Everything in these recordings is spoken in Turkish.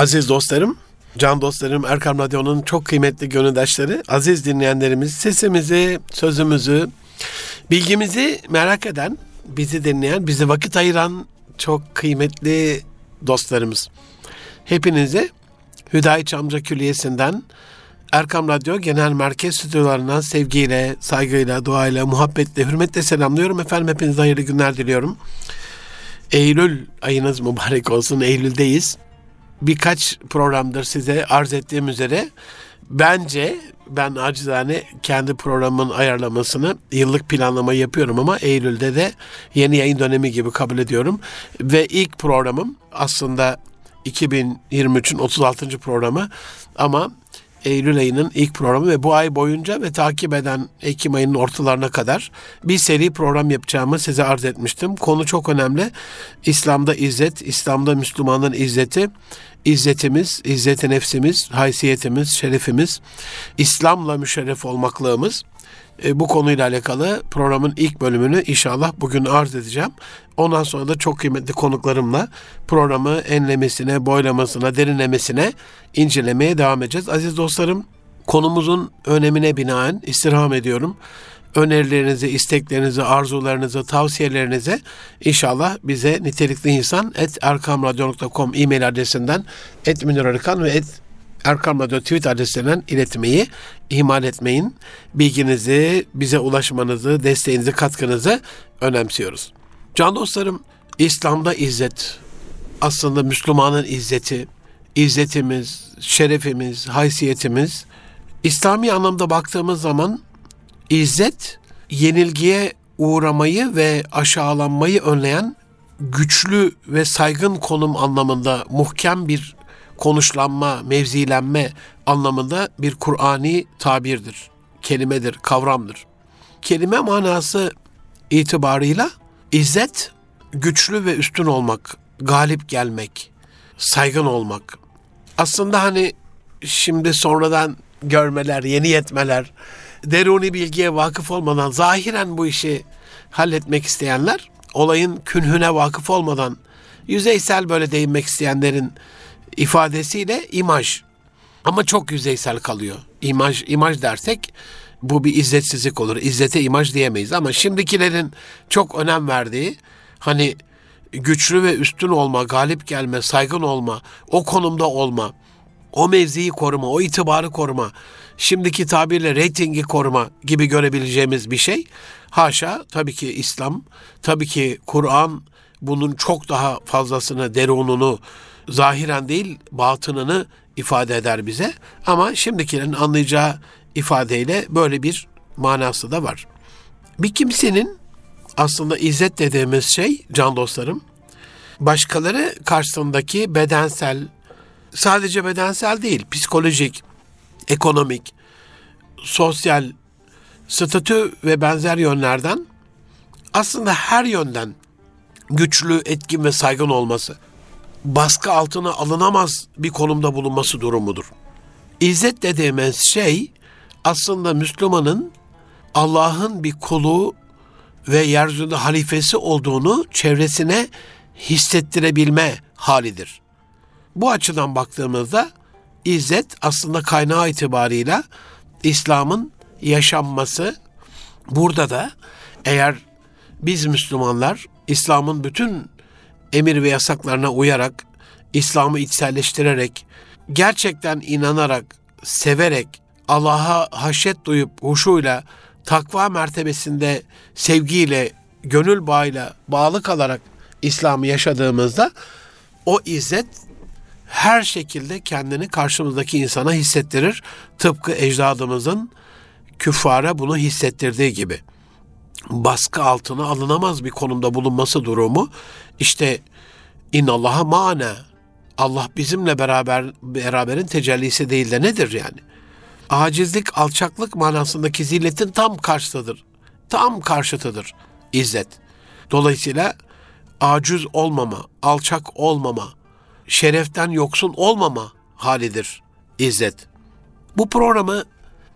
Aziz dostlarım, can dostlarım, Erkam Radyo'nun çok kıymetli gönüldaşları, aziz dinleyenlerimiz, sesimizi, sözümüzü, bilgimizi merak eden, bizi dinleyen, bizi vakit ayıran çok kıymetli dostlarımız. Hepinize Hüdayi Çamca Külliyesi'nden Erkam Radyo Genel Merkez Stüdyolarından sevgiyle, saygıyla, duayla, muhabbetle, hürmetle selamlıyorum. Efendim hepinize hayırlı günler diliyorum. Eylül ayınız mübarek olsun. Eylül'deyiz. Birkaç programdır size arz ettiğim üzere bence ben acizane kendi programın ayarlamasını yıllık planlama yapıyorum ama Eylül'de de yeni yayın dönemi gibi kabul ediyorum. Ve ilk programım aslında 2023'ün 36. programı ama Eylül ayının ilk programı ve bu ay boyunca ve takip eden Ekim ayının ortalarına kadar bir seri program yapacağımı size arz etmiştim. Konu çok önemli. İslam'da izzet, İslam'da Müslümanın izzeti, izzetimiz, izzeti nefsimiz, haysiyetimiz, şerefimiz, İslam'la müşerref olmaklığımız e, bu konuyla alakalı programın ilk bölümünü inşallah bugün arz edeceğim. Ondan sonra da çok kıymetli konuklarımla programı enlemesine, boylamasına, derinlemesine incelemeye devam edeceğiz. Aziz dostlarım, konumuzun önemine binaen istirham ediyorum. Önerilerinizi, isteklerinizi, arzularınızı, tavsiyelerinizi inşallah bize nitelikli insan et erkamradyo.com e-mail adresinden et Münir ve et Erkam Radyo tweet adreslerinden iletmeyi ihmal etmeyin. Bilginizi, bize ulaşmanızı, desteğinizi, katkınızı önemsiyoruz. Can dostlarım, İslam'da izzet, aslında Müslümanın izzeti, izzetimiz, şerefimiz, haysiyetimiz, İslami anlamda baktığımız zaman izzet, yenilgiye uğramayı ve aşağılanmayı önleyen güçlü ve saygın konum anlamında muhkem bir konuşlanma, mevzilenme anlamında bir Kur'ani tabirdir, kelimedir, kavramdır. Kelime manası itibarıyla izzet güçlü ve üstün olmak, galip gelmek, saygın olmak. Aslında hani şimdi sonradan görmeler, yeni yetmeler, deruni bilgiye vakıf olmadan zahiren bu işi halletmek isteyenler, olayın künhüne vakıf olmadan yüzeysel böyle değinmek isteyenlerin ifadesiyle imaj. Ama çok yüzeysel kalıyor. İmaj, imaj dersek bu bir izzetsizlik olur. İzzete imaj diyemeyiz ama şimdikilerin çok önem verdiği hani güçlü ve üstün olma, galip gelme, saygın olma, o konumda olma, o mevziyi koruma, o itibarı koruma, şimdiki tabirle reytingi koruma gibi görebileceğimiz bir şey. Haşa tabii ki İslam, tabii ki Kur'an bunun çok daha fazlasını, derununu, zahiren değil batınını ifade eder bize. Ama şimdikilerin anlayacağı ifadeyle böyle bir manası da var. Bir kimsenin aslında izzet dediğimiz şey can dostlarım başkaları karşısındaki bedensel sadece bedensel değil psikolojik, ekonomik, sosyal statü ve benzer yönlerden aslında her yönden güçlü, etkin ve saygın olması baskı altına alınamaz bir konumda bulunması durumudur. İzzet dediğimiz şey aslında Müslümanın Allah'ın bir kulu ve yeryüzünde halifesi olduğunu çevresine hissettirebilme halidir. Bu açıdan baktığımızda izzet aslında kaynağı itibarıyla İslam'ın yaşanması. Burada da eğer biz Müslümanlar İslam'ın bütün emir ve yasaklarına uyarak, İslam'ı içselleştirerek, gerçekten inanarak, severek, Allah'a haşyet duyup huşuyla, takva mertebesinde sevgiyle, gönül bağıyla bağlı kalarak İslam'ı yaşadığımızda o izzet her şekilde kendini karşımızdaki insana hissettirir. Tıpkı ecdadımızın küffara bunu hissettirdiği gibi baskı altına alınamaz bir konumda bulunması durumu işte inallaha mane Allah bizimle beraber beraberin tecellisi değil de nedir yani? Acizlik, alçaklık manasındaki zilletin tam karşıtıdır. Tam karşıtıdır izzet. Dolayısıyla aciz olmama, alçak olmama, şereften yoksun olmama halidir izzet. Bu programı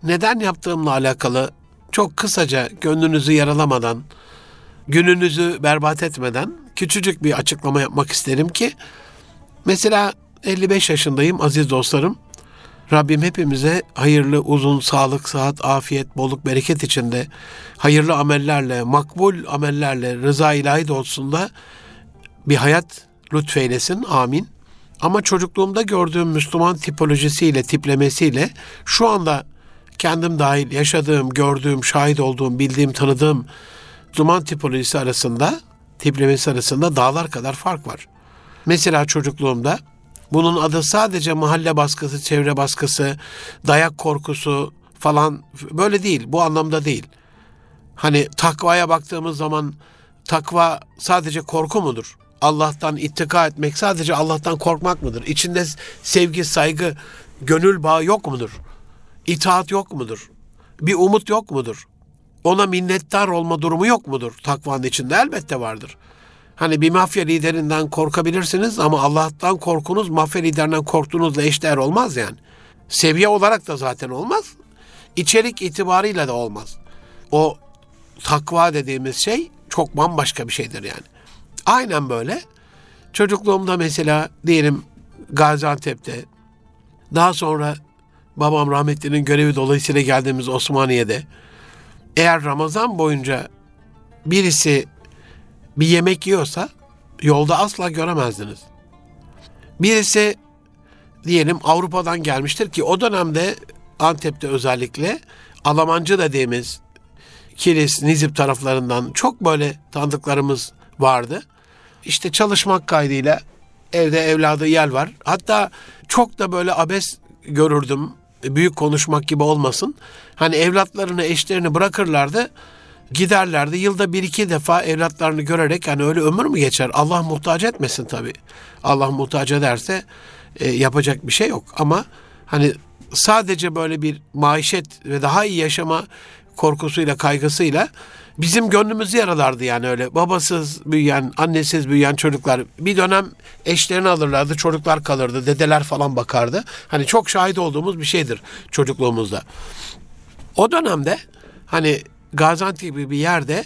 neden yaptığımla alakalı çok kısaca gönlünüzü yaralamadan, gününüzü berbat etmeden küçücük bir açıklama yapmak isterim ki mesela 55 yaşındayım aziz dostlarım. Rabbim hepimize hayırlı, uzun, sağlık, sıhhat, afiyet, bolluk, bereket içinde hayırlı amellerle, makbul amellerle, rıza ilahi doğrultusunda bir hayat lütfeylesin. Amin. Ama çocukluğumda gördüğüm Müslüman tipolojisiyle, tiplemesiyle şu anda kendim dahil yaşadığım, gördüğüm, şahit olduğum, bildiğim, tanıdığım Müslüman tipolojisi arasında, tiplemesi arasında dağlar kadar fark var. Mesela çocukluğumda bunun adı sadece mahalle baskısı, çevre baskısı, dayak korkusu falan böyle değil. Bu anlamda değil. Hani takvaya baktığımız zaman takva sadece korku mudur? Allah'tan ittika etmek sadece Allah'tan korkmak mıdır? İçinde sevgi, saygı, gönül bağı yok mudur? İtaat yok mudur? Bir umut yok mudur? Ona minnettar olma durumu yok mudur takvanın içinde? Elbette vardır. Hani bir mafya liderinden korkabilirsiniz ama Allah'tan korkunuz mafya liderinden korktuğunuzla eşdeğer olmaz yani. Seviye olarak da zaten olmaz. İçerik itibarıyla da olmaz. O takva dediğimiz şey çok bambaşka bir şeydir yani. Aynen böyle. Çocukluğumda mesela diyelim Gaziantep'te daha sonra babam rahmetlinin görevi dolayısıyla geldiğimiz Osmaniye'de eğer Ramazan boyunca birisi bir yemek yiyorsa yolda asla göremezdiniz. Birisi diyelim Avrupa'dan gelmiştir ki o dönemde Antep'te özellikle Almancı dediğimiz Kilis, Nizip taraflarından çok böyle tanıdıklarımız vardı. İşte çalışmak kaydıyla evde evladı yer var. Hatta çok da böyle abes görürdüm. Büyük konuşmak gibi olmasın. Hani evlatlarını, eşlerini bırakırlardı giderlerdi. Yılda bir iki defa evlatlarını görerek hani öyle ömür mü geçer? Allah muhtaç etmesin tabii. Allah muhtaç ederse e, yapacak bir şey yok. Ama hani sadece böyle bir maişet ve daha iyi yaşama korkusuyla, kaygısıyla bizim gönlümüzü yaralardı yani öyle. Babasız büyüyen, annesiz büyüyen çocuklar bir dönem eşlerini alırlardı, çocuklar kalırdı, dedeler falan bakardı. Hani çok şahit olduğumuz bir şeydir çocukluğumuzda. O dönemde hani Gaziantep gibi bir yerde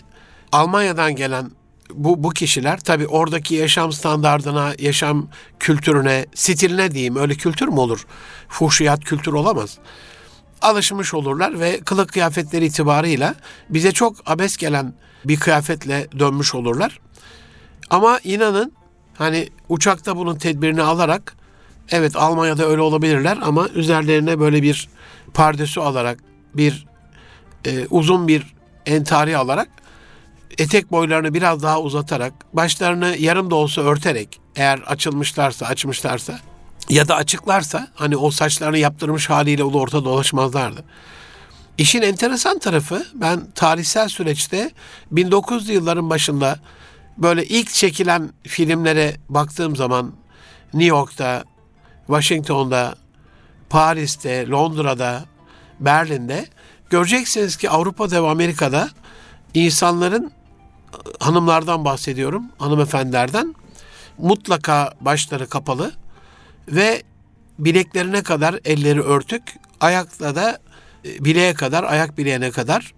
Almanya'dan gelen bu, bu kişiler tabi oradaki yaşam standardına, yaşam kültürüne, stiline diyeyim öyle kültür mü olur? Fuhşiyat kültür olamaz. Alışmış olurlar ve kılık kıyafetleri itibarıyla bize çok abes gelen bir kıyafetle dönmüş olurlar. Ama inanın hani uçakta bunun tedbirini alarak evet Almanya'da öyle olabilirler ama üzerlerine böyle bir pardesü alarak bir e, uzun bir entari alarak etek boylarını biraz daha uzatarak başlarını yarım da olsa örterek eğer açılmışlarsa açmışlarsa ya da açıklarsa hani o saçlarını yaptırmış haliyle ulu orta dolaşmazlardı. İşin enteresan tarafı ben tarihsel süreçte 1900'lü yılların başında böyle ilk çekilen filmlere baktığım zaman New York'ta, Washington'da, Paris'te, Londra'da, Berlin'de Göreceksiniz ki Avrupa'da ve Amerika'da insanların hanımlardan bahsediyorum, hanımefendilerden mutlaka başları kapalı ve bileklerine kadar elleri örtük, ayakla da e, bileğe kadar, ayak bileğine kadar,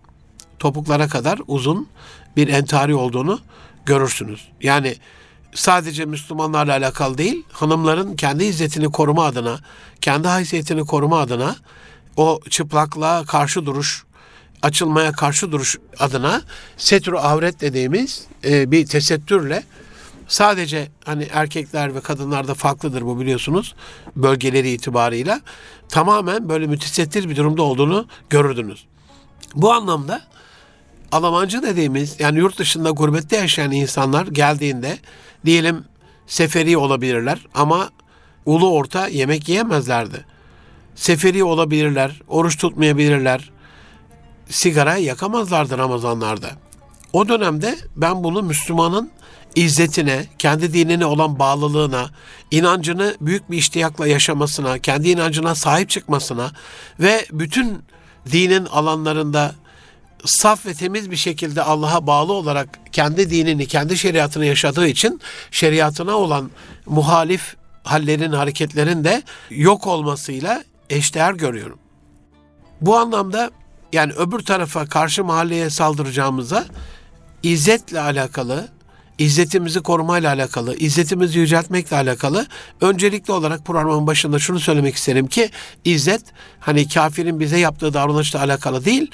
topuklara kadar uzun bir entari olduğunu görürsünüz. Yani sadece Müslümanlarla alakalı değil, hanımların kendi izzetini koruma adına, kendi haysiyetini koruma adına o çıplaklığa karşı duruş, açılmaya karşı duruş adına setru avret dediğimiz e, bir tesettürle sadece hani erkekler ve kadınlarda farklıdır bu biliyorsunuz bölgeleri itibarıyla tamamen böyle mütesettir bir durumda olduğunu görürdünüz. Bu anlamda Almancı dediğimiz yani yurt dışında gurbette yaşayan insanlar geldiğinde diyelim seferi olabilirler ama ulu orta yemek yiyemezlerdi seferi olabilirler, oruç tutmayabilirler, sigara yakamazlardı Ramazanlarda. O dönemde ben bunu Müslümanın izzetine, kendi dinine olan bağlılığına, inancını büyük bir iştiyakla yaşamasına, kendi inancına sahip çıkmasına ve bütün dinin alanlarında saf ve temiz bir şekilde Allah'a bağlı olarak kendi dinini, kendi şeriatını yaşadığı için şeriatına olan muhalif hallerin, hareketlerin de yok olmasıyla eşdeğer görüyorum. Bu anlamda yani öbür tarafa karşı mahalleye saldıracağımıza izzetle alakalı, İzzetimizi korumayla alakalı, izzetimizi yüceltmekle alakalı öncelikli olarak programın başında şunu söylemek isterim ki izzet hani kafirin bize yaptığı davranışla alakalı değil,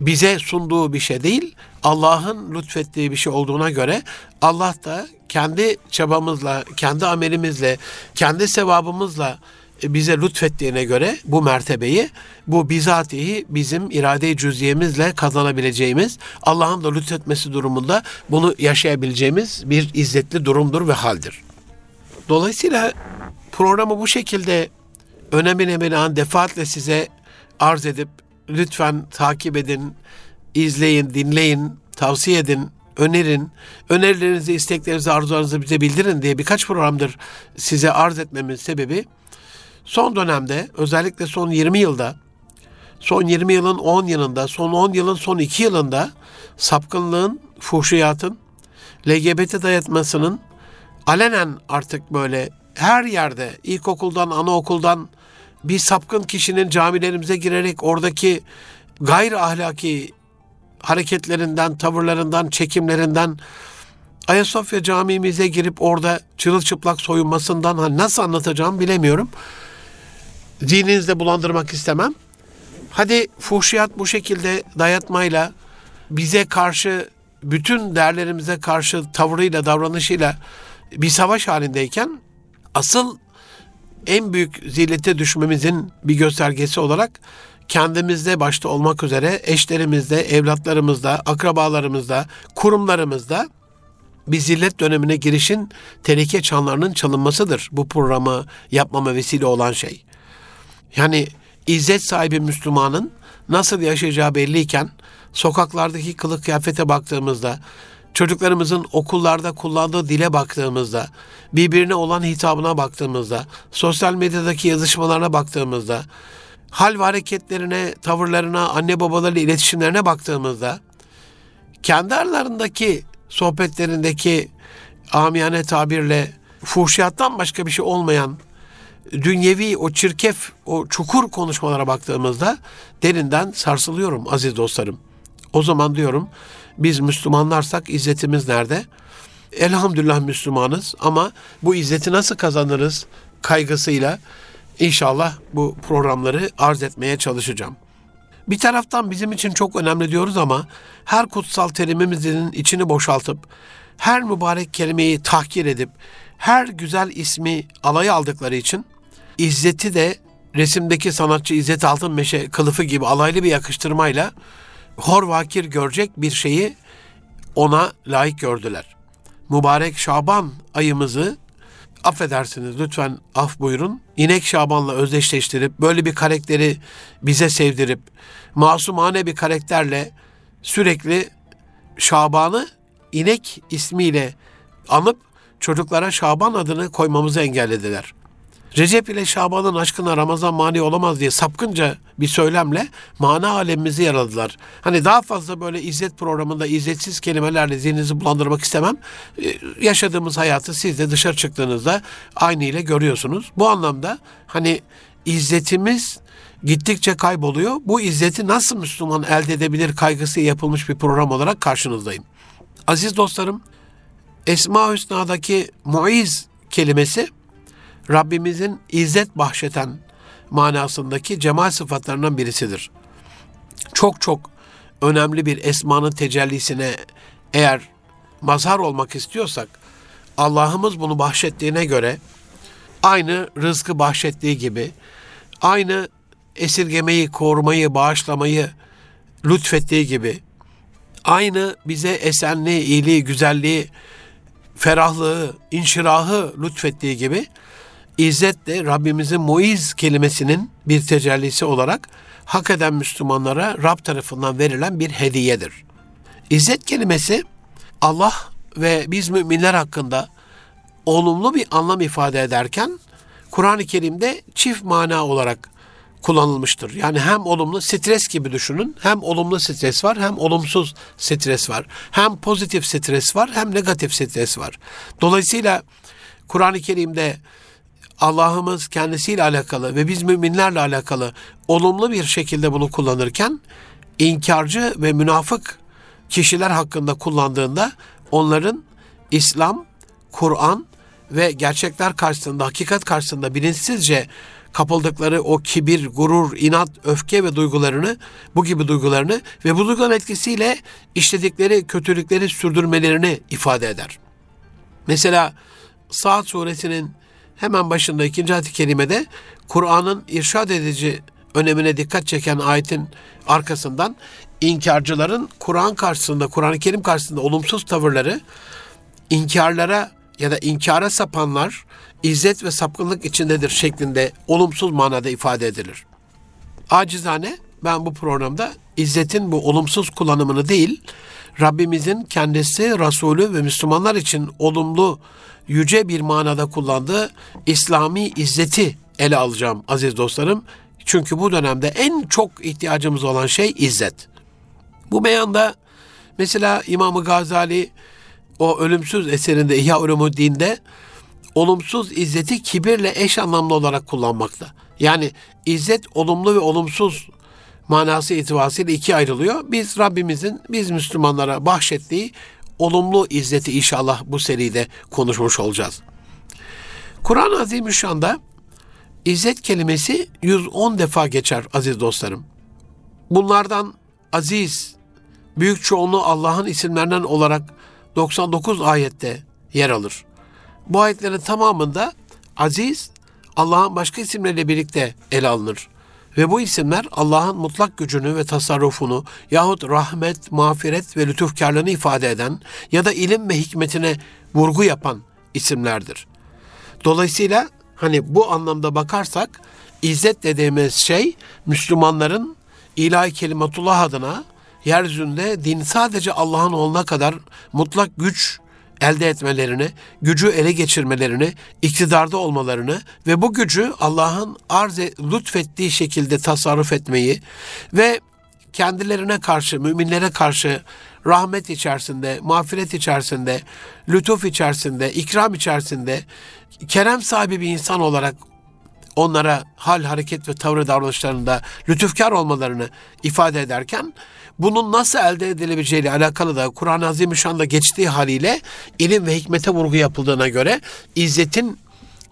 bize sunduğu bir şey değil, Allah'ın lütfettiği bir şey olduğuna göre Allah da kendi çabamızla, kendi amelimizle, kendi sevabımızla bize lütfettiğine göre bu mertebeyi bu bizatihi bizim irade-i cüziyemizle kazanabileceğimiz Allah'ın da lütfetmesi durumunda bunu yaşayabileceğimiz bir izzetli durumdur ve haldir. Dolayısıyla programı bu şekilde önemine binaen defaatle size arz edip lütfen takip edin, izleyin, dinleyin, tavsiye edin, önerin. Önerilerinizi, isteklerinizi, arzularınızı bize bildirin diye birkaç programdır size arz etmemin sebebi son dönemde özellikle son 20 yılda son 20 yılın 10 yılında, son 10 yılın son 2 yılında sapkınlığın, fuhşiyatın, LGBT dayatmasının alenen artık böyle her yerde ilkokuldan, anaokuldan bir sapkın kişinin camilerimize girerek oradaki gayri ahlaki hareketlerinden, tavırlarından, çekimlerinden Ayasofya camimize girip orada çırılçıplak soyunmasından nasıl anlatacağım bilemiyorum. Zininizde bulandırmak istemem. Hadi fuhşiyat bu şekilde dayatmayla bize karşı bütün değerlerimize karşı tavrıyla, davranışıyla bir savaş halindeyken asıl en büyük zillete düşmemizin bir göstergesi olarak kendimizde başta olmak üzere eşlerimizde, evlatlarımızda, akrabalarımızda, kurumlarımızda bir zillet dönemine girişin tehlike çanlarının çalınmasıdır. Bu programı yapmama vesile olan şey. Yani izzet sahibi Müslümanın nasıl yaşayacağı belliyken sokaklardaki kılık kıyafete baktığımızda, çocuklarımızın okullarda kullandığı dile baktığımızda, birbirine olan hitabına baktığımızda, sosyal medyadaki yazışmalarına baktığımızda, hal ve hareketlerine, tavırlarına, anne babalarıyla iletişimlerine baktığımızda, kendi aralarındaki sohbetlerindeki amiyane tabirle fuhşiyattan başka bir şey olmayan dünyevi o çirkef, o çukur konuşmalara baktığımızda derinden sarsılıyorum aziz dostlarım. O zaman diyorum biz Müslümanlarsak izzetimiz nerede? Elhamdülillah Müslümanız ama bu izzeti nasıl kazanırız kaygısıyla inşallah bu programları arz etmeye çalışacağım. Bir taraftan bizim için çok önemli diyoruz ama her kutsal terimimizin içini boşaltıp her mübarek kelimeyi tahkir edip her güzel ismi alaya aldıkları için İzzet'i de resimdeki sanatçı İzzet Altınmeşe kılıfı gibi alaylı bir yakıştırmayla hor vakir görecek bir şeyi ona layık gördüler. Mübarek Şaban ayımızı affedersiniz lütfen af buyurun. İnek Şaban'la özdeşleştirip böyle bir karakteri bize sevdirip masumane bir karakterle sürekli Şaban'ı inek ismiyle anıp çocuklara Şaban adını koymamızı engellediler. Recep ile Şaban'ın aşkına Ramazan mani olamaz diye sapkınca bir söylemle mana alemimizi yaraladılar. Hani daha fazla böyle izzet programında izzetsiz kelimelerle zihninizi bulandırmak istemem. Ee, yaşadığımız hayatı siz de dışarı çıktığınızda aynı ile görüyorsunuz. Bu anlamda hani izzetimiz gittikçe kayboluyor. Bu izzeti nasıl Müslüman elde edebilir kaygısı yapılmış bir program olarak karşınızdayım. Aziz dostlarım, Esma Hüsna'daki muiz kelimesi Rabbimizin izzet bahşeten manasındaki cemal sıfatlarından birisidir. Çok çok önemli bir esmanın tecellisine eğer mazhar olmak istiyorsak Allah'ımız bunu bahşettiğine göre aynı rızkı bahşettiği gibi aynı esirgemeyi, korumayı, bağışlamayı lütfettiği gibi aynı bize esenliği, iyiliği, güzelliği, ferahlığı, inşirahı lütfettiği gibi İzzet de Rabbimizin muiz kelimesinin bir tecellisi olarak hak eden Müslümanlara Rab tarafından verilen bir hediyedir. İzzet kelimesi Allah ve biz müminler hakkında olumlu bir anlam ifade ederken Kur'an-ı Kerim'de çift mana olarak kullanılmıştır. Yani hem olumlu stres gibi düşünün. Hem olumlu stres var hem olumsuz stres var. Hem pozitif stres var hem negatif stres var. Dolayısıyla Kur'an-ı Kerim'de Allah'ımız kendisiyle alakalı ve biz müminlerle alakalı olumlu bir şekilde bunu kullanırken inkarcı ve münafık kişiler hakkında kullandığında onların İslam, Kur'an ve gerçekler karşısında, hakikat karşısında bilinçsizce kapıldıkları o kibir, gurur, inat, öfke ve duygularını, bu gibi duygularını ve bu duyguların etkisiyle işledikleri kötülükleri sürdürmelerini ifade eder. Mesela Saat suresinin hemen başında ikinci ayet-i kerimede Kur'an'ın irşad edici önemine dikkat çeken ayetin arkasından inkarcıların Kur'an karşısında, Kur'an-ı Kerim karşısında olumsuz tavırları inkarlara ya da inkara sapanlar izzet ve sapkınlık içindedir şeklinde olumsuz manada ifade edilir. Acizane ben bu programda izzetin bu olumsuz kullanımını değil, Rabbimizin kendisi, Resulü ve Müslümanlar için olumlu, yüce bir manada kullandığı İslami izzeti ele alacağım aziz dostlarım. Çünkü bu dönemde en çok ihtiyacımız olan şey izzet. Bu meyanda mesela İmam Gazali o ölümsüz eserinde İhya Ulumuddin'de olumsuz izzeti kibirle eş anlamlı olarak kullanmakta. Yani izzet olumlu ve olumsuz manası itibariyle ikiye ayrılıyor. Biz Rabbimizin biz Müslümanlara bahşettiği olumlu izzeti inşallah bu seride konuşmuş olacağız. Kur'an-ı Azimüşşan'da izzet kelimesi 110 defa geçer aziz dostlarım. Bunlardan aziz, büyük çoğunluğu Allah'ın isimlerinden olarak 99 ayette yer alır. Bu ayetlerin tamamında aziz Allah'ın başka isimleriyle birlikte ele alınır. Ve bu isimler Allah'ın mutlak gücünü ve tasarrufunu yahut rahmet, mağfiret ve lütufkarlığını ifade eden ya da ilim ve hikmetine vurgu yapan isimlerdir. Dolayısıyla hani bu anlamda bakarsak izzet dediğimiz şey Müslümanların ilahi kelimatullah adına yeryüzünde din sadece Allah'ın olana kadar mutlak güç elde etmelerini, gücü ele geçirmelerini, iktidarda olmalarını ve bu gücü Allah'ın arz e, lütfettiği şekilde tasarruf etmeyi ve kendilerine karşı, müminlere karşı rahmet içerisinde, mağfiret içerisinde, lütuf içerisinde, ikram içerisinde, kerem sahibi bir insan olarak onlara hal, hareket ve tavrı davranışlarında lütufkar olmalarını ifade ederken bunun nasıl elde edilebileceğiyle alakalı da Kur'an-ı Azimüşşan'da geçtiği haliyle ilim ve hikmete vurgu yapıldığına göre izzetin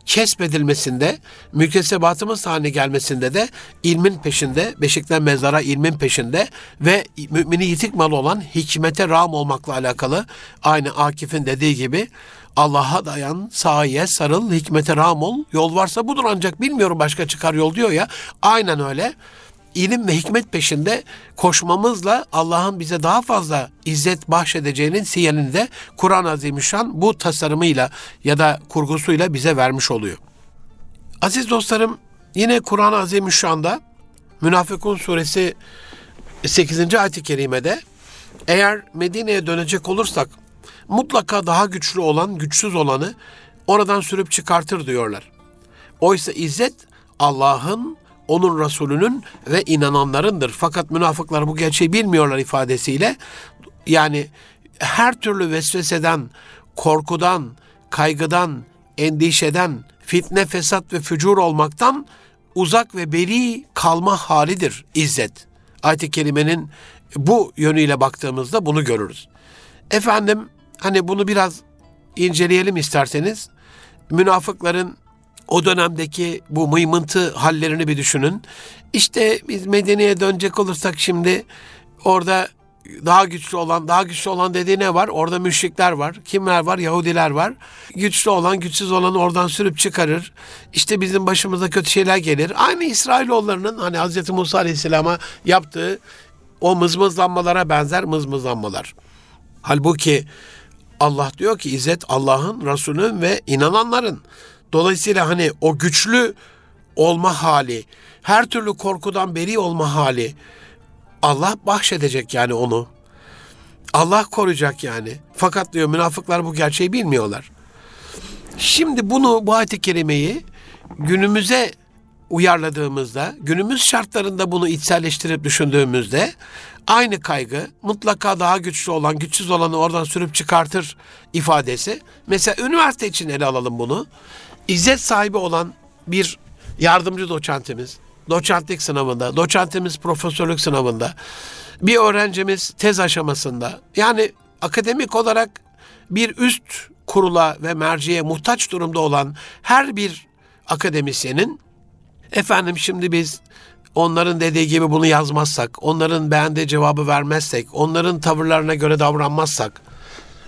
kesbedilmesinde, müktesebatımız haline gelmesinde de ilmin peşinde, beşikten mezara ilmin peşinde ve mümini yitik malı olan hikmete ram olmakla alakalı aynı Akif'in dediği gibi Allah'a dayan, sahiye sarıl, hikmete ram ol. Yol varsa budur ancak bilmiyorum başka çıkar yol diyor ya. Aynen öyle. İlim ve hikmet peşinde koşmamızla Allah'ın bize daha fazla izzet bahşedeceğinin sinyalini de Kur'an-ı Azimüşşan bu tasarımıyla ya da kurgusuyla bize vermiş oluyor. Aziz dostlarım yine Kur'an-ı Azimüşşan'da Münafıkun suresi 8. ayet-i kerimede eğer Medine'ye dönecek olursak mutlaka daha güçlü olan güçsüz olanı oradan sürüp çıkartır diyorlar. Oysa izzet Allah'ın, onun Resulünün ve inananlarındır. Fakat münafıklar bu gerçeği bilmiyorlar ifadesiyle. Yani her türlü vesveseden, korkudan, kaygıdan, endişeden, fitne, fesat ve fücur olmaktan uzak ve beri kalma halidir izzet. Ayet-i Kerime'nin bu yönüyle baktığımızda bunu görürüz. Efendim hani bunu biraz inceleyelim isterseniz. Münafıkların o dönemdeki bu mıymıntı hallerini bir düşünün. İşte biz Medine'ye dönecek olursak şimdi orada daha güçlü olan, daha güçlü olan dediği ne var? Orada müşrikler var. Kimler var? Yahudiler var. Güçlü olan, güçsüz olanı oradan sürüp çıkarır. İşte bizim başımıza kötü şeyler gelir. Aynı İsrailoğullarının hani Hz. Musa Aleyhisselam'a yaptığı o mızmızlanmalara benzer mızmızlanmalar. Halbuki Allah diyor ki İzzet Allah'ın, Resulünün ve inananların. Dolayısıyla hani o güçlü olma hali, her türlü korkudan beri olma hali Allah bahşedecek yani onu. Allah koruyacak yani. Fakat diyor münafıklar bu gerçeği bilmiyorlar. Şimdi bunu bu ayet-i kerimeyi günümüze uyarladığımızda, günümüz şartlarında bunu içselleştirip düşündüğümüzde aynı kaygı mutlaka daha güçlü olan, güçsüz olanı oradan sürüp çıkartır ifadesi. Mesela üniversite için ele alalım bunu. İzzet sahibi olan bir yardımcı doçentimiz, doçentlik sınavında, doçentimiz profesörlük sınavında, bir öğrencimiz tez aşamasında. Yani akademik olarak bir üst kurula ve merciye muhtaç durumda olan her bir akademisyenin efendim şimdi biz onların dediği gibi bunu yazmazsak, onların beğendiği cevabı vermezsek, onların tavırlarına göre davranmazsak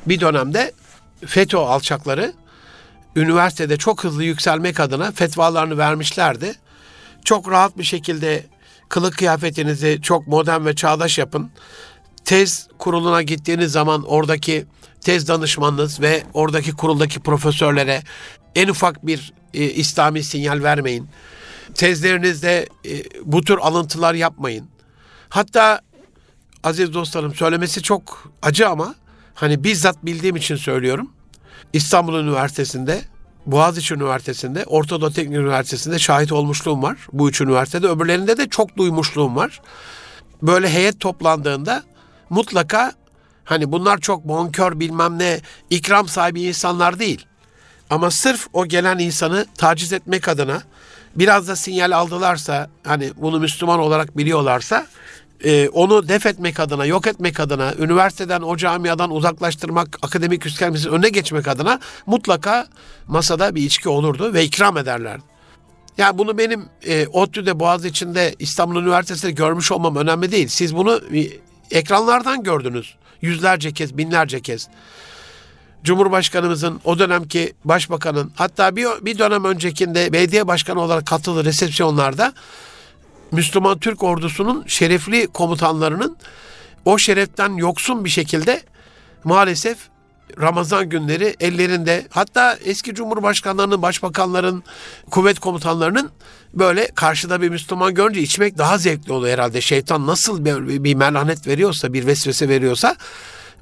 bir dönemde FETÖ alçakları üniversitede çok hızlı yükselmek adına fetvalarını vermişlerdi. Çok rahat bir şekilde kılık kıyafetinizi çok modern ve çağdaş yapın. Tez kuruluna gittiğiniz zaman oradaki tez danışmanınız ve oradaki kuruldaki profesörlere en ufak bir e, İslami sinyal vermeyin. Tezlerinizde e, bu tür alıntılar yapmayın. Hatta aziz dostlarım söylemesi çok acı ama hani bizzat bildiğim için söylüyorum. İstanbul Üniversitesi'nde, Boğaziçi Üniversitesi'nde, Orta Doğu Teknik Üniversitesi'nde şahit olmuşluğum var. Bu üç üniversitede. Öbürlerinde de çok duymuşluğum var. Böyle heyet toplandığında mutlaka hani bunlar çok bonkör bilmem ne ikram sahibi insanlar değil. Ama sırf o gelen insanı taciz etmek adına biraz da sinyal aldılarsa hani bunu Müslüman olarak biliyorlarsa e, onu def etmek adına, yok etmek adına, üniversiteden, o camiadan uzaklaştırmak, akademik yükselmesinin önüne geçmek adına mutlaka masada bir içki olurdu ve ikram ederlerdi. Yani bunu benim e, ODTÜ'de, Boğaziçi'nde, İstanbul Üniversitesi'nde görmüş olmam önemli değil. Siz bunu e, ekranlardan gördünüz. Yüzlerce kez, binlerce kez. Cumhurbaşkanımızın, o dönemki başbakanın, hatta bir, bir dönem öncekinde belediye başkanı olarak katıldığı resepsiyonlarda Müslüman Türk ordusunun şerefli komutanlarının o şereften yoksun bir şekilde maalesef Ramazan günleri ellerinde hatta eski cumhurbaşkanlarının, başbakanların, kuvvet komutanlarının böyle karşıda bir Müslüman görünce içmek daha zevkli oluyor herhalde. Şeytan nasıl bir, bir melanet veriyorsa, bir vesvese veriyorsa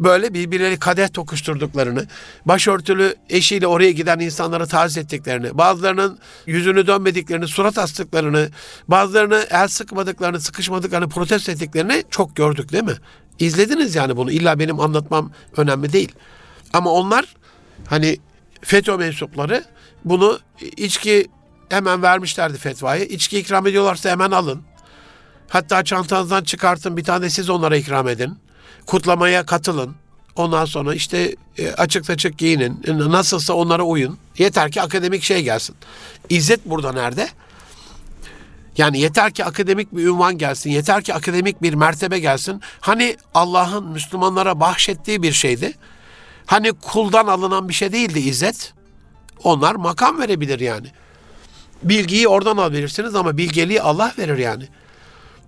böyle birbirleri kadeh tokuşturduklarını, başörtülü eşiyle oraya giden insanlara taziz ettiklerini, bazılarının yüzünü dönmediklerini, surat astıklarını, bazılarını el sıkmadıklarını, sıkışmadıklarını protesto ettiklerini çok gördük değil mi? İzlediniz yani bunu. İlla benim anlatmam önemli değil. Ama onlar hani FETÖ mensupları bunu içki hemen vermişlerdi fetvayı. İçki ikram ediyorlarsa hemen alın. Hatta çantanızdan çıkartın bir tane siz onlara ikram edin kutlamaya katılın. Ondan sonra işte e, açık açık giyinin. Nasılsa onlara uyun. Yeter ki akademik şey gelsin. İzzet burada nerede? Yani yeter ki akademik bir ünvan gelsin. Yeter ki akademik bir mertebe gelsin. Hani Allah'ın Müslümanlara bahşettiği bir şeydi. Hani kuldan alınan bir şey değildi izzet. Onlar makam verebilir yani. Bilgiyi oradan alabilirsiniz ama bilgeliği Allah verir yani.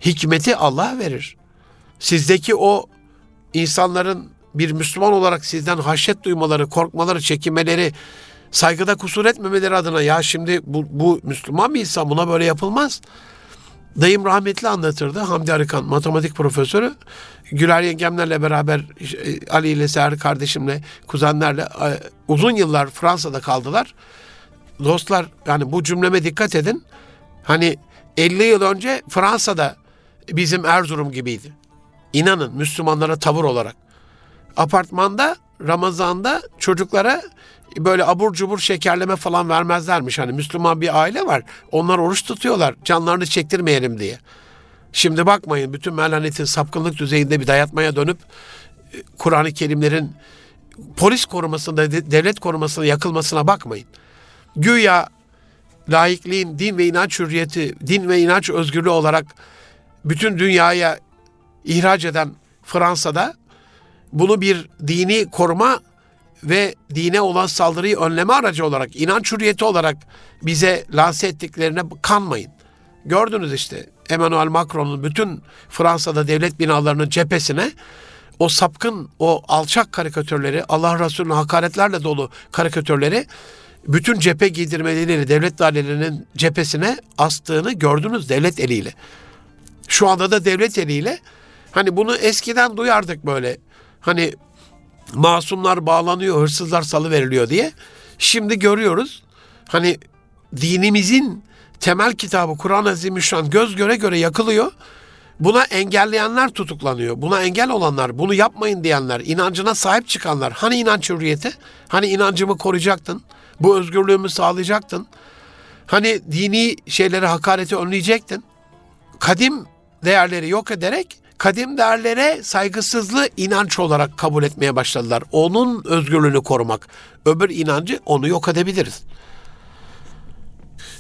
Hikmeti Allah verir. Sizdeki o insanların bir Müslüman olarak sizden haşyet duymaları, korkmaları, çekinmeleri, saygıda kusur etmemeleri adına ya şimdi bu, bu Müslüman bir insan buna böyle yapılmaz. Dayım rahmetli anlatırdı. Hamdi Arıkan matematik profesörü. Güler yengemlerle beraber e, Ali ile Seher kardeşimle, kuzenlerle e, uzun yıllar Fransa'da kaldılar. Dostlar yani bu cümleme dikkat edin. Hani 50 yıl önce Fransa'da bizim Erzurum gibiydi. İnanın Müslümanlara tavır olarak. Apartmanda Ramazan'da çocuklara böyle abur cubur şekerleme falan vermezlermiş. Hani Müslüman bir aile var. Onlar oruç tutuyorlar. Canlarını çektirmeyelim diye. Şimdi bakmayın bütün melanetin sapkınlık düzeyinde bir dayatmaya dönüp e, Kur'an-ı Kerimlerin polis korumasında, devlet korumasında yakılmasına bakmayın. Güya laikliğin din ve inanç hürriyeti, din ve inanç özgürlüğü olarak bütün dünyaya ihraç eden Fransa'da bunu bir dini koruma ve dine olan saldırıyı önleme aracı olarak, inanç hürriyeti olarak bize lanse ettiklerine kanmayın. Gördünüz işte Emmanuel Macron'un bütün Fransa'da devlet binalarının cephesine o sapkın, o alçak karikatürleri, Allah Resulü'nün hakaretlerle dolu karikatürleri bütün cephe giydirmeleriyle devlet dairelerinin cephesine astığını gördünüz devlet eliyle. Şu anda da devlet eliyle Hani bunu eskiden duyardık böyle. Hani masumlar bağlanıyor, hırsızlar salı veriliyor diye. Şimdi görüyoruz. Hani dinimizin temel kitabı Kur'an-ı Azimüşşan göz göre göre yakılıyor. Buna engelleyenler tutuklanıyor. Buna engel olanlar, bunu yapmayın diyenler, inancına sahip çıkanlar. Hani inanç hürriyeti? Hani inancımı koruyacaktın? Bu özgürlüğümü sağlayacaktın? Hani dini şeyleri hakareti önleyecektin? Kadim değerleri yok ederek kadim değerlere saygısızlığı inanç olarak kabul etmeye başladılar. Onun özgürlüğünü korumak. Öbür inancı onu yok edebiliriz.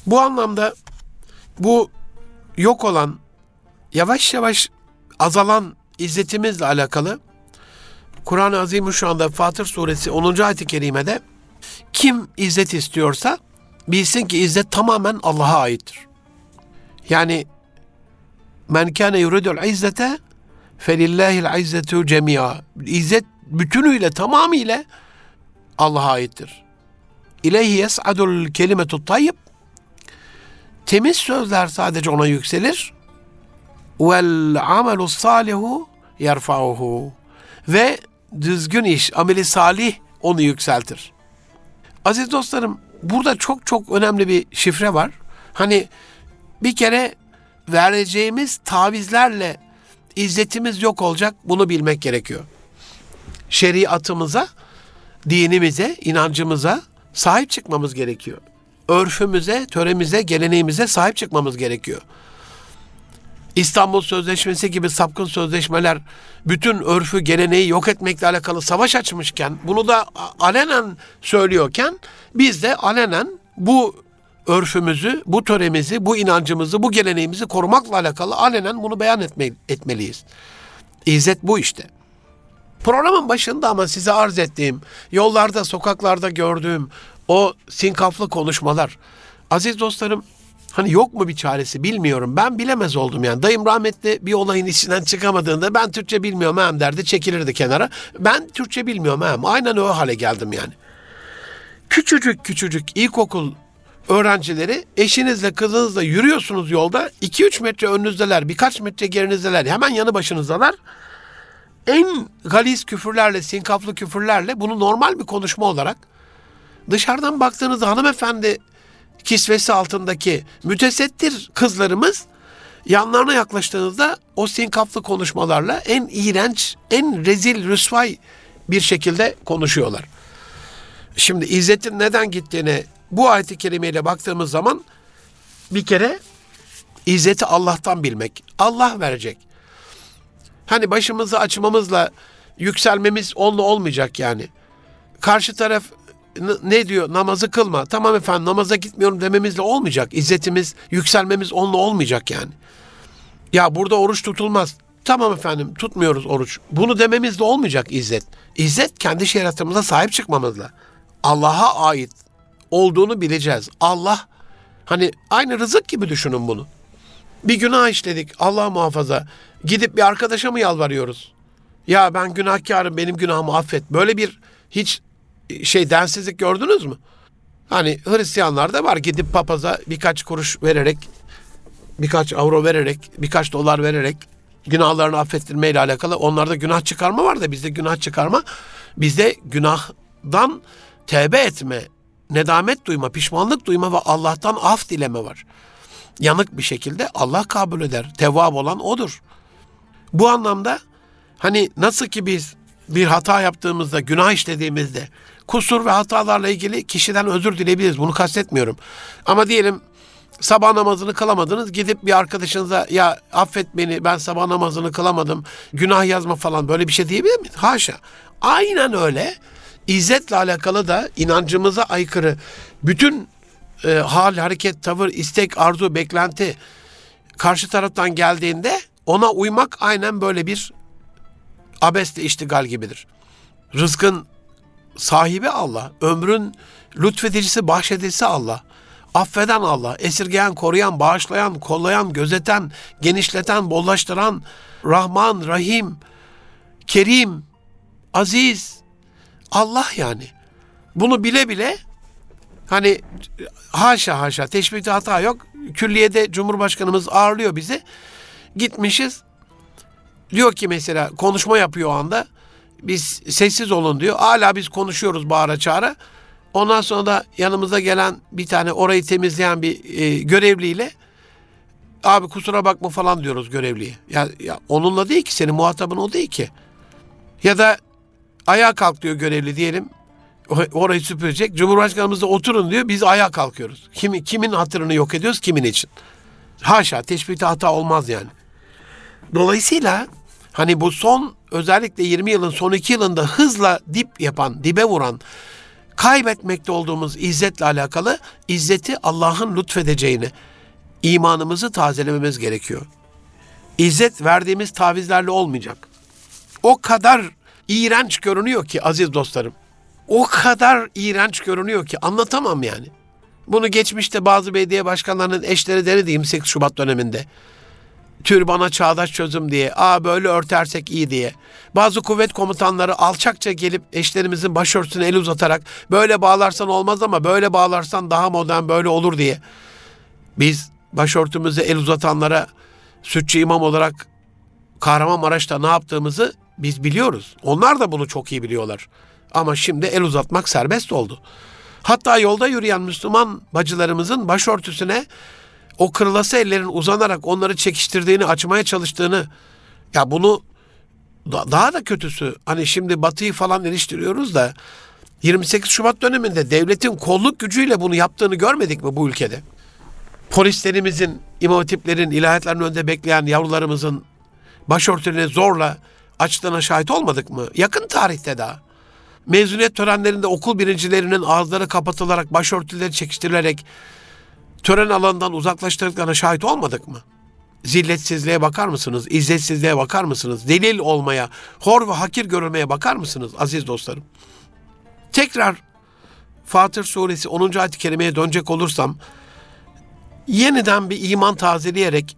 Bu anlamda bu yok olan, yavaş yavaş azalan izzetimizle alakalı Kur'an-ı Azimüşşan'da Fatır Suresi 10. ayet-i kerimede kim izzet istiyorsa bilsin ki izzet tamamen Allah'a aittir. Yani men kâne yuridul izzete felillahil izzetu cemia. İzzet bütünüyle tamamıyla Allah'a aittir. İleyhi yes'adul kelimetu tayyib. Temiz sözler sadece ona yükselir. Vel amelu salihu yerfa'uhu. Ve düzgün iş, ameli salih onu yükseltir. Aziz dostlarım, burada çok çok önemli bir şifre var. Hani bir kere vereceğimiz tavizlerle izzetimiz yok olacak. Bunu bilmek gerekiyor. Şeriatımıza, dinimize, inancımıza sahip çıkmamız gerekiyor. Örfümüze, töremize, geleneğimize sahip çıkmamız gerekiyor. İstanbul Sözleşmesi gibi sapkın sözleşmeler bütün örfü, geleneği yok etmekle alakalı savaş açmışken, bunu da alenen söylüyorken biz de alenen bu örfümüzü, bu töremizi, bu inancımızı, bu geleneğimizi korumakla alakalı alenen bunu beyan etme, etmeliyiz. İzzet bu işte. Programın başında ama size arz ettiğim, yollarda, sokaklarda gördüğüm o sinkaflı konuşmalar. Aziz dostlarım, Hani yok mu bir çaresi bilmiyorum. Ben bilemez oldum yani. Dayım rahmetli bir olayın içinden çıkamadığında ben Türkçe bilmiyorum hem derdi çekilirdi kenara. Ben Türkçe bilmiyorum hem. Aynen o hale geldim yani. Küçücük küçücük ilkokul öğrencileri eşinizle kızınızla yürüyorsunuz yolda. 2-3 metre önünüzdeler, birkaç metre gerinizdeler, hemen yanı başınızdalar. En galis küfürlerle, sinkaflı küfürlerle bunu normal bir konuşma olarak dışarıdan baktığınızda hanımefendi kisvesi altındaki mütesettir kızlarımız yanlarına yaklaştığınızda o sinkaflı konuşmalarla en iğrenç, en rezil, rüsvay bir şekilde konuşuyorlar. Şimdi İzzet'in neden gittiğine bu ayet-i kerimeyle baktığımız zaman bir kere İzzet'i Allah'tan bilmek. Allah verecek. Hani başımızı açmamızla yükselmemiz onunla olmayacak yani. Karşı taraf ne diyor? Namazı kılma. Tamam efendim namaza gitmiyorum dememizle olmayacak. İzzetimiz, yükselmemiz onunla olmayacak yani. Ya burada oruç tutulmaz. Tamam efendim tutmuyoruz oruç. Bunu dememizle olmayacak izzet. İzzet kendi şeriatımıza sahip çıkmamızla. Allah'a ait olduğunu bileceğiz. Allah hani aynı rızık gibi düşünün bunu. Bir günah işledik Allah muhafaza. Gidip bir arkadaşa mı yalvarıyoruz? Ya ben günahkarım benim günahımı affet. Böyle bir hiç şey densizlik gördünüz mü? Hani Hristiyanlar da var gidip papaza birkaç kuruş vererek, birkaç avro vererek, birkaç dolar vererek günahlarını affettirmeyle alakalı onlarda günah çıkarma var da bizde günah çıkarma, bizde günahdan tevbe etme, nedamet duyma, pişmanlık duyma ve Allah'tan af dileme var. Yanık bir şekilde Allah kabul eder. Tevvab olan odur. Bu anlamda hani nasıl ki biz bir hata yaptığımızda, günah işlediğimizde kusur ve hatalarla ilgili kişiden özür dileyebiliriz. Bunu kastetmiyorum. Ama diyelim sabah namazını kılamadınız. Gidip bir arkadaşınıza ya affet beni ben sabah namazını kılamadım. Günah yazma falan böyle bir şey diyebilir miyiz? Haşa. Aynen öyle. İzzetle alakalı da inancımıza aykırı bütün e, hal, hareket, tavır, istek, arzu, beklenti karşı taraftan geldiğinde ona uymak aynen böyle bir abesle iştigal gibidir. Rızkın sahibi Allah, ömrün lütfedicisi, bahşedicisi Allah. Affeden Allah, esirgeyen, koruyan, bağışlayan, kollayan, gözeten, genişleten, bollaştıran, Rahman, Rahim, Kerim, Aziz, Allah yani. Bunu bile bile hani haşa haşa teşbihte hata yok. Külliyede Cumhurbaşkanımız ağırlıyor bizi. Gitmişiz. Diyor ki mesela konuşma yapıyor o anda biz sessiz olun diyor. Hala biz konuşuyoruz bağıra çağıra. Ondan sonra da yanımıza gelen bir tane orayı temizleyen bir e, görevliyle abi kusura bakma falan diyoruz görevliye. Ya, ya onunla değil ki senin muhatabın o değil ki. Ya da ayağa kalk diyor görevli diyelim. Orayı süpürecek. Cumhurbaşkanımız da oturun diyor. Biz ayağa kalkıyoruz. Kimi, kimin hatırını yok ediyoruz kimin için? Haşa teşbihte hata olmaz yani. Dolayısıyla Hani bu son özellikle 20 yılın son 2 yılında hızla dip yapan, dibe vuran, kaybetmekte olduğumuz izzetle alakalı izzeti Allah'ın lütfedeceğini, imanımızı tazelememiz gerekiyor. İzzet verdiğimiz tavizlerle olmayacak. O kadar iğrenç görünüyor ki aziz dostlarım. O kadar iğrenç görünüyor ki anlatamam yani. Bunu geçmişte bazı belediye başkanlarının eşleri denedi 28 Şubat döneminde. Türbana çağdaş çözüm diye, aa böyle örtersek iyi diye. Bazı kuvvet komutanları alçakça gelip eşlerimizin başörtüsüne el uzatarak böyle bağlarsan olmaz ama böyle bağlarsan daha modern böyle olur diye. Biz başörtümüze el uzatanlara sütçü imam olarak Kahramanmaraş'ta ne yaptığımızı biz biliyoruz. Onlar da bunu çok iyi biliyorlar. Ama şimdi el uzatmak serbest oldu. Hatta yolda yürüyen Müslüman bacılarımızın başörtüsüne o kırılası ellerin uzanarak onları çekiştirdiğini, açmaya çalıştığını ya bunu daha da kötüsü hani şimdi Batı'yı falan eleştiriyoruz da 28 Şubat döneminde devletin kolluk gücüyle bunu yaptığını görmedik mi bu ülkede? Polislerimizin, imam hatiplerin, ilahiyatların önünde bekleyen yavrularımızın başörtülerini zorla açtığına şahit olmadık mı? Yakın tarihte daha. Mezuniyet törenlerinde okul birincilerinin ağızları kapatılarak, başörtüleri çekiştirilerek tören alanından uzaklaştırdıklarına şahit olmadık mı? Zilletsizliğe bakar mısınız? İzzetsizliğe bakar mısınız? Delil olmaya, hor ve hakir görülmeye bakar mısınız aziz dostlarım? Tekrar Fatır suresi 10. ayet-i kerimeye dönecek olursam yeniden bir iman tazeleyerek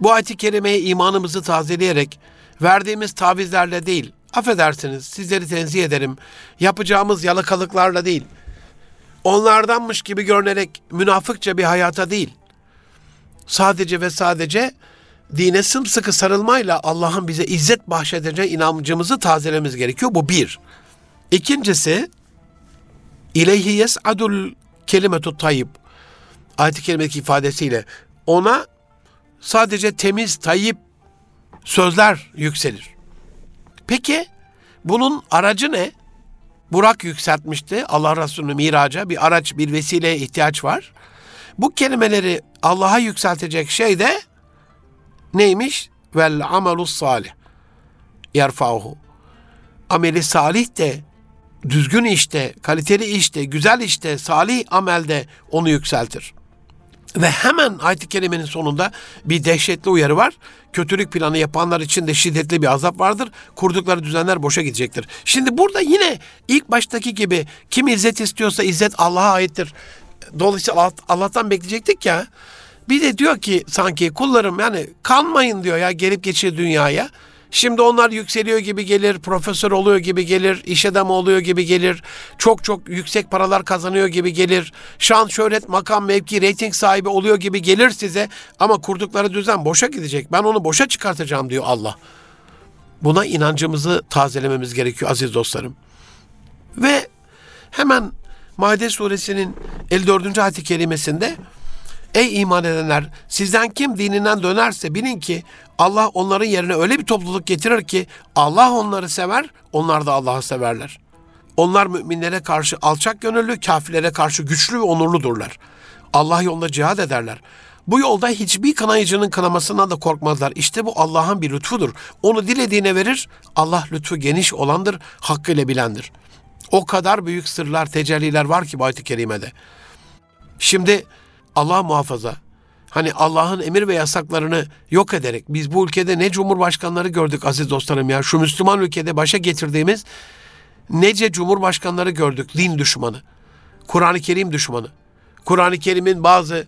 bu ayet-i kerimeye imanımızı tazeleyerek verdiğimiz tavizlerle değil, affedersiniz sizleri tenzih ederim, yapacağımız yalakalıklarla değil, onlardanmış gibi görünerek münafıkça bir hayata değil, sadece ve sadece dine sımsıkı sarılmayla Allah'ın bize izzet bahşedeceği inancımızı tazelememiz gerekiyor. Bu bir. İkincisi, ileyhi yes'adul kelimetu tayyib. Ayet-i kerimedeki ifadesiyle ona sadece temiz, tayyip sözler yükselir. Peki bunun aracı ne? Burak yükseltmişti Allah Resulü'nü miraca. Bir araç, bir vesileye ihtiyaç var. Bu kelimeleri Allah'a yükseltecek şey de neymiş? Vel amelus salih. Yerfa'uhu. Ameli salih de, düzgün işte, kaliteli işte, güzel işte, salih amelde onu yükseltir. Ve hemen ayet-i kerimenin sonunda bir dehşetli uyarı var. Kötülük planı yapanlar için de şiddetli bir azap vardır. Kurdukları düzenler boşa gidecektir. Şimdi burada yine ilk baştaki gibi kim izzet istiyorsa izzet Allah'a aittir. Dolayısıyla Allah'tan bekleyecektik ya. Bir de diyor ki sanki kullarım yani kanmayın diyor ya gelip geçiyor dünyaya. Şimdi onlar yükseliyor gibi gelir, profesör oluyor gibi gelir, iş adamı oluyor gibi gelir, çok çok yüksek paralar kazanıyor gibi gelir, şan, şöhret, makam, mevki, reyting sahibi oluyor gibi gelir size ama kurdukları düzen boşa gidecek. Ben onu boşa çıkartacağım diyor Allah. Buna inancımızı tazelememiz gerekiyor aziz dostlarım. Ve hemen Maide suresinin 54. ayet-i kerimesinde Ey iman edenler sizden kim dininden dönerse bilin ki Allah onların yerine öyle bir topluluk getirir ki Allah onları sever, onlar da Allah'ı severler. Onlar müminlere karşı alçak gönüllü, kafirlere karşı güçlü ve onurludurlar. Allah yolunda cihad ederler. Bu yolda hiçbir kınayıcının kınamasından da korkmazlar. İşte bu Allah'ın bir lütfudur. Onu dilediğine verir. Allah lütfu geniş olandır, hakkıyla bilendir. O kadar büyük sırlar, tecelliler var ki bu ayet-i kerimede. Şimdi Allah muhafaza hani Allah'ın emir ve yasaklarını yok ederek biz bu ülkede ne cumhurbaşkanları gördük aziz dostlarım ya şu Müslüman ülkede başa getirdiğimiz nece cumhurbaşkanları gördük din düşmanı, Kur'an-ı Kerim düşmanı. Kur'an-ı Kerim'in bazı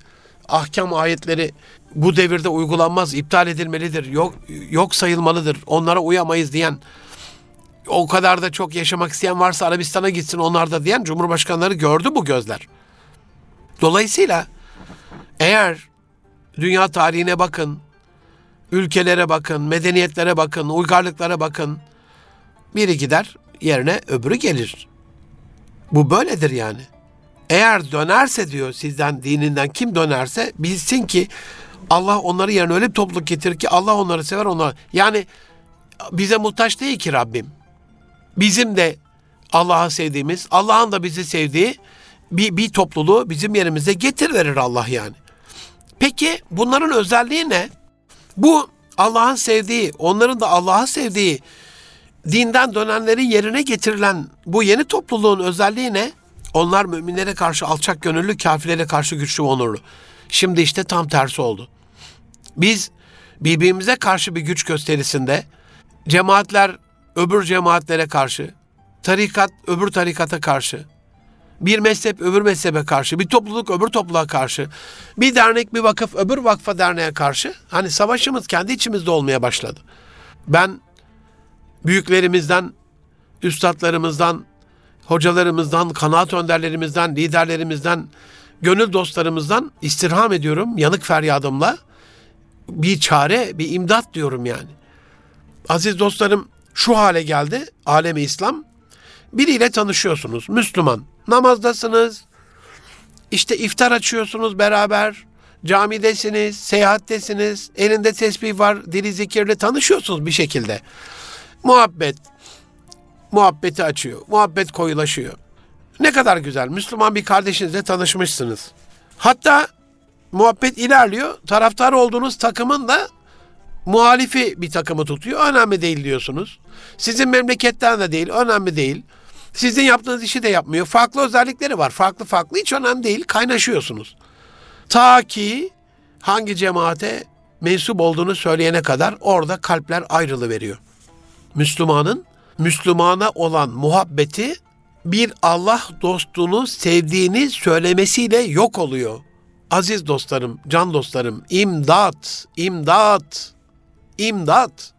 ahkam ayetleri bu devirde uygulanmaz, iptal edilmelidir, yok, yok sayılmalıdır, onlara uyamayız diyen, o kadar da çok yaşamak isteyen varsa Arabistan'a gitsin onlar da diyen cumhurbaşkanları gördü bu gözler. Dolayısıyla eğer dünya tarihine bakın, ülkelere bakın, medeniyetlere bakın, uygarlıklara bakın, biri gider yerine öbürü gelir. Bu böyledir yani. Eğer dönerse diyor sizden dininden kim dönerse bilsin ki Allah onları yerine öyle bir topluluk getirir ki Allah onları sever onlar. Yani bize muhtaç değil ki Rabbim. Bizim de Allah'ı sevdiğimiz, Allah'ın da bizi sevdiği bir, bir topluluğu bizim yerimize getir verir Allah yani. Peki bunların özelliği ne? Bu Allah'ın sevdiği, onların da Allah'a sevdiği dinden dönenlerin yerine getirilen bu yeni topluluğun özelliği ne? Onlar müminlere karşı alçak gönüllü, kafirlere karşı güçlü ve onurlu. Şimdi işte tam tersi oldu. Biz birbirimize karşı bir güç gösterisinde cemaatler öbür cemaatlere karşı, tarikat öbür tarikata karşı, bir mezhep öbür mezhebe karşı, bir topluluk öbür topluluğa karşı, bir dernek bir vakıf öbür vakfa derneğe karşı hani savaşımız kendi içimizde olmaya başladı. Ben büyüklerimizden, üstadlarımızdan, hocalarımızdan, kanaat önderlerimizden, liderlerimizden, gönül dostlarımızdan istirham ediyorum yanık feryadımla. Bir çare, bir imdat diyorum yani. Aziz dostlarım şu hale geldi alemi İslam. Biriyle tanışıyorsunuz, Müslüman. Namazdasınız, işte iftar açıyorsunuz beraber, camidesiniz, seyahattesiniz, elinde tesbih var, dili zikirle tanışıyorsunuz bir şekilde. Muhabbet, muhabbeti açıyor, muhabbet koyulaşıyor. Ne kadar güzel, Müslüman bir kardeşinizle tanışmışsınız. Hatta muhabbet ilerliyor, taraftar olduğunuz takımın da muhalifi bir takımı tutuyor. Önemli değil diyorsunuz. Sizin memleketten de değil, önemli değil. Sizin yaptığınız işi de yapmıyor. Farklı özellikleri var. Farklı farklı hiç önemli değil. Kaynaşıyorsunuz. Ta ki hangi cemaate mensup olduğunu söyleyene kadar orada kalpler ayrılı veriyor. Müslümanın Müslümana olan muhabbeti bir Allah dostunu sevdiğini söylemesiyle yok oluyor. Aziz dostlarım, can dostlarım, imdat, imdat, imdat.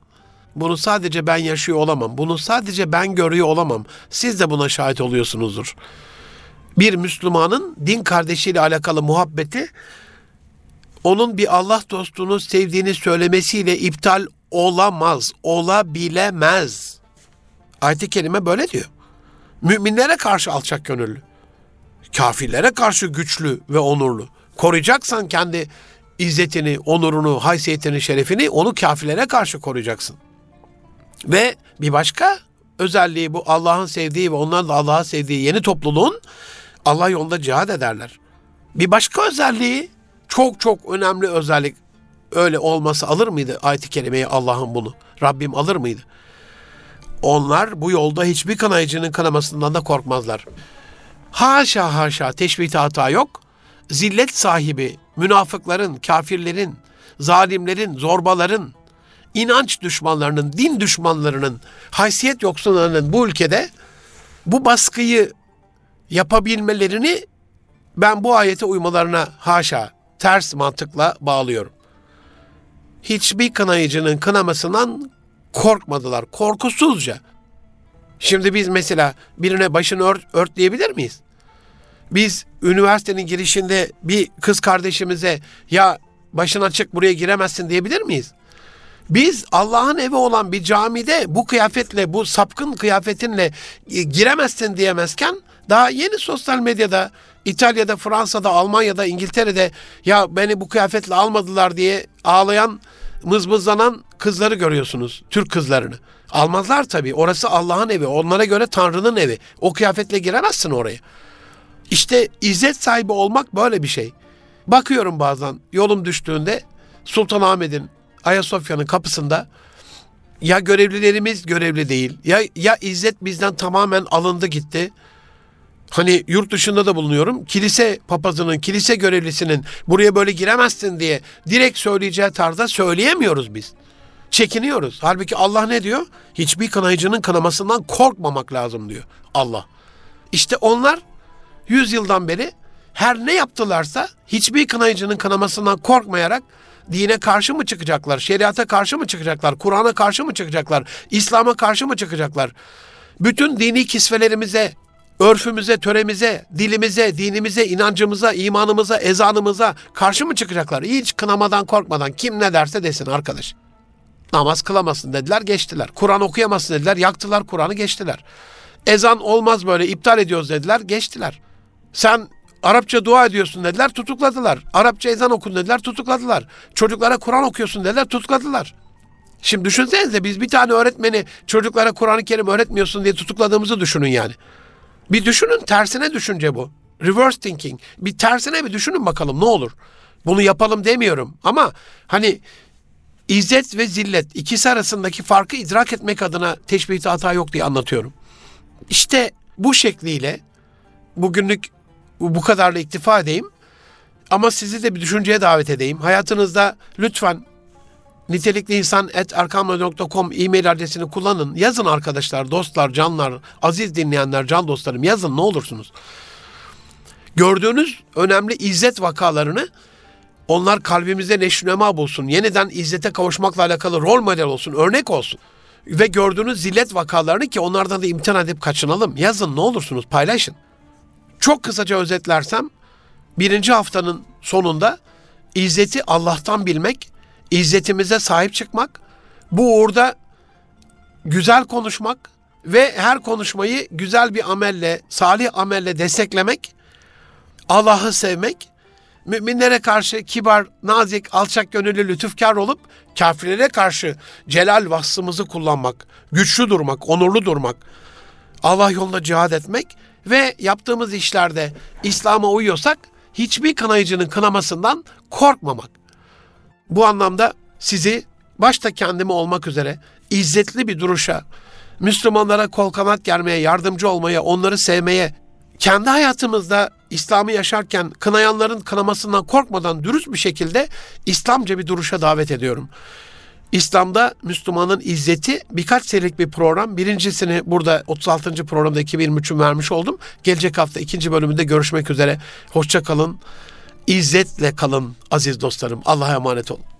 Bunu sadece ben yaşıyor olamam. Bunu sadece ben görüyor olamam. Siz de buna şahit oluyorsunuzdur. Bir Müslümanın din kardeşiyle alakalı muhabbeti onun bir Allah dostunu sevdiğini söylemesiyle iptal olamaz, olabilemez. Ayet-i kerime böyle diyor. Müminlere karşı alçak gönüllü. Kafirlere karşı güçlü ve onurlu. Koruyacaksan kendi izzetini, onurunu, haysiyetini, şerefini onu kafirlere karşı koruyacaksın. Ve bir başka özelliği bu Allah'ın sevdiği ve onların da Allah'ı sevdiği yeni topluluğun Allah yolunda cihad ederler. Bir başka özelliği çok çok önemli özellik öyle olması alır mıydı ayet-i kerimeyi Allah'ın bunu? Rabbim alır mıydı? Onlar bu yolda hiçbir kanayıcının kanamasından da korkmazlar. Haşa haşa teşbihte hata yok. Zillet sahibi, münafıkların, kafirlerin, zalimlerin, zorbaların, inanç düşmanlarının, din düşmanlarının, haysiyet yoksunlarının bu ülkede bu baskıyı yapabilmelerini ben bu ayete uymalarına haşa ters mantıkla bağlıyorum. Hiçbir kınayıcının kınamasından korkmadılar. Korkusuzca. Şimdi biz mesela birine başını ört, ört diyebilir miyiz? Biz üniversitenin girişinde bir kız kardeşimize ya başın açık buraya giremezsin diyebilir miyiz? Biz Allah'ın evi olan bir camide bu kıyafetle, bu sapkın kıyafetinle e, giremezsin diyemezken daha yeni sosyal medyada İtalya'da, Fransa'da, Almanya'da, İngiltere'de ya beni bu kıyafetle almadılar diye ağlayan, mızmızlanan kızları görüyorsunuz. Türk kızlarını. Almazlar tabii. Orası Allah'ın evi. Onlara göre Tanrı'nın evi. O kıyafetle giremezsin oraya. İşte izzet sahibi olmak böyle bir şey. Bakıyorum bazen yolum düştüğünde Sultanahmet'in Ayasofya'nın kapısında ya görevlilerimiz görevli değil ya ya izzet bizden tamamen alındı gitti. Hani yurt dışında da bulunuyorum. Kilise papazının, kilise görevlisinin buraya böyle giremezsin diye direkt söyleyeceği tarzda söyleyemiyoruz biz. Çekiniyoruz. Halbuki Allah ne diyor? Hiçbir kınayıcının kınamasından korkmamak lazım diyor Allah. İşte onlar yüz yıldan beri her ne yaptılarsa hiçbir kınayıcının kınamasından korkmayarak dine karşı mı çıkacaklar? Şeriata karşı mı çıkacaklar? Kur'an'a karşı mı çıkacaklar? İslam'a karşı mı çıkacaklar? Bütün dini kisvelerimize, örfümüze, töremize, dilimize, dinimize, inancımıza, imanımıza, ezanımıza karşı mı çıkacaklar? Hiç kınamadan korkmadan kim ne derse desin arkadaş. Namaz kılamasın dediler geçtiler. Kur'an okuyamazsın dediler yaktılar Kur'an'ı geçtiler. Ezan olmaz böyle iptal ediyoruz dediler geçtiler. Sen Arapça dua ediyorsun dediler tutukladılar. Arapça ezan okun dediler tutukladılar. Çocuklara Kur'an okuyorsun dediler tutukladılar. Şimdi düşünsenize biz bir tane öğretmeni çocuklara Kur'an-ı Kerim öğretmiyorsun diye tutukladığımızı düşünün yani. Bir düşünün tersine düşünce bu. Reverse thinking. Bir tersine bir düşünün bakalım ne olur. Bunu yapalım demiyorum ama hani İzzet ve zillet ikisi arasındaki farkı idrak etmek adına teşbihte hata yok diye anlatıyorum. İşte bu şekliyle bugünlük bu kadarla iktifa edeyim. Ama sizi de bir düşünceye davet edeyim. Hayatınızda lütfen nitelikli insan et erkamla.com e-mail adresini kullanın. Yazın arkadaşlar, dostlar, canlar, aziz dinleyenler, can dostlarım yazın ne olursunuz. Gördüğünüz önemli izzet vakalarını onlar kalbimizde neşnema bulsun. Yeniden izzete kavuşmakla alakalı rol model olsun, örnek olsun. Ve gördüğünüz zillet vakalarını ki onlardan da imtihan edip kaçınalım. Yazın ne olursunuz paylaşın. Çok kısaca özetlersem birinci haftanın sonunda izzeti Allah'tan bilmek, izzetimize sahip çıkmak, bu uğurda güzel konuşmak ve her konuşmayı güzel bir amelle, salih amelle desteklemek, Allah'ı sevmek, müminlere karşı kibar, nazik, alçak gönüllü, lütufkar olup kafirlere karşı celal vasfımızı kullanmak, güçlü durmak, onurlu durmak, Allah yolunda cihad etmek ve yaptığımız işlerde İslam'a uyuyorsak hiçbir kınayıcının kınamasından korkmamak. Bu anlamda sizi başta kendimi olmak üzere izzetli bir duruşa, Müslümanlara kol kanat germeye, yardımcı olmaya, onları sevmeye, kendi hayatımızda İslam'ı yaşarken kınayanların kınamasından korkmadan dürüst bir şekilde İslamca bir duruşa davet ediyorum. İslam'da Müslümanın izzeti birkaç serilik bir program. Birincisini burada 36. programda 2023'ün vermiş oldum. Gelecek hafta ikinci bölümünde görüşmek üzere. Hoşça kalın. İzzetle kalın aziz dostlarım. Allah'a emanet olun.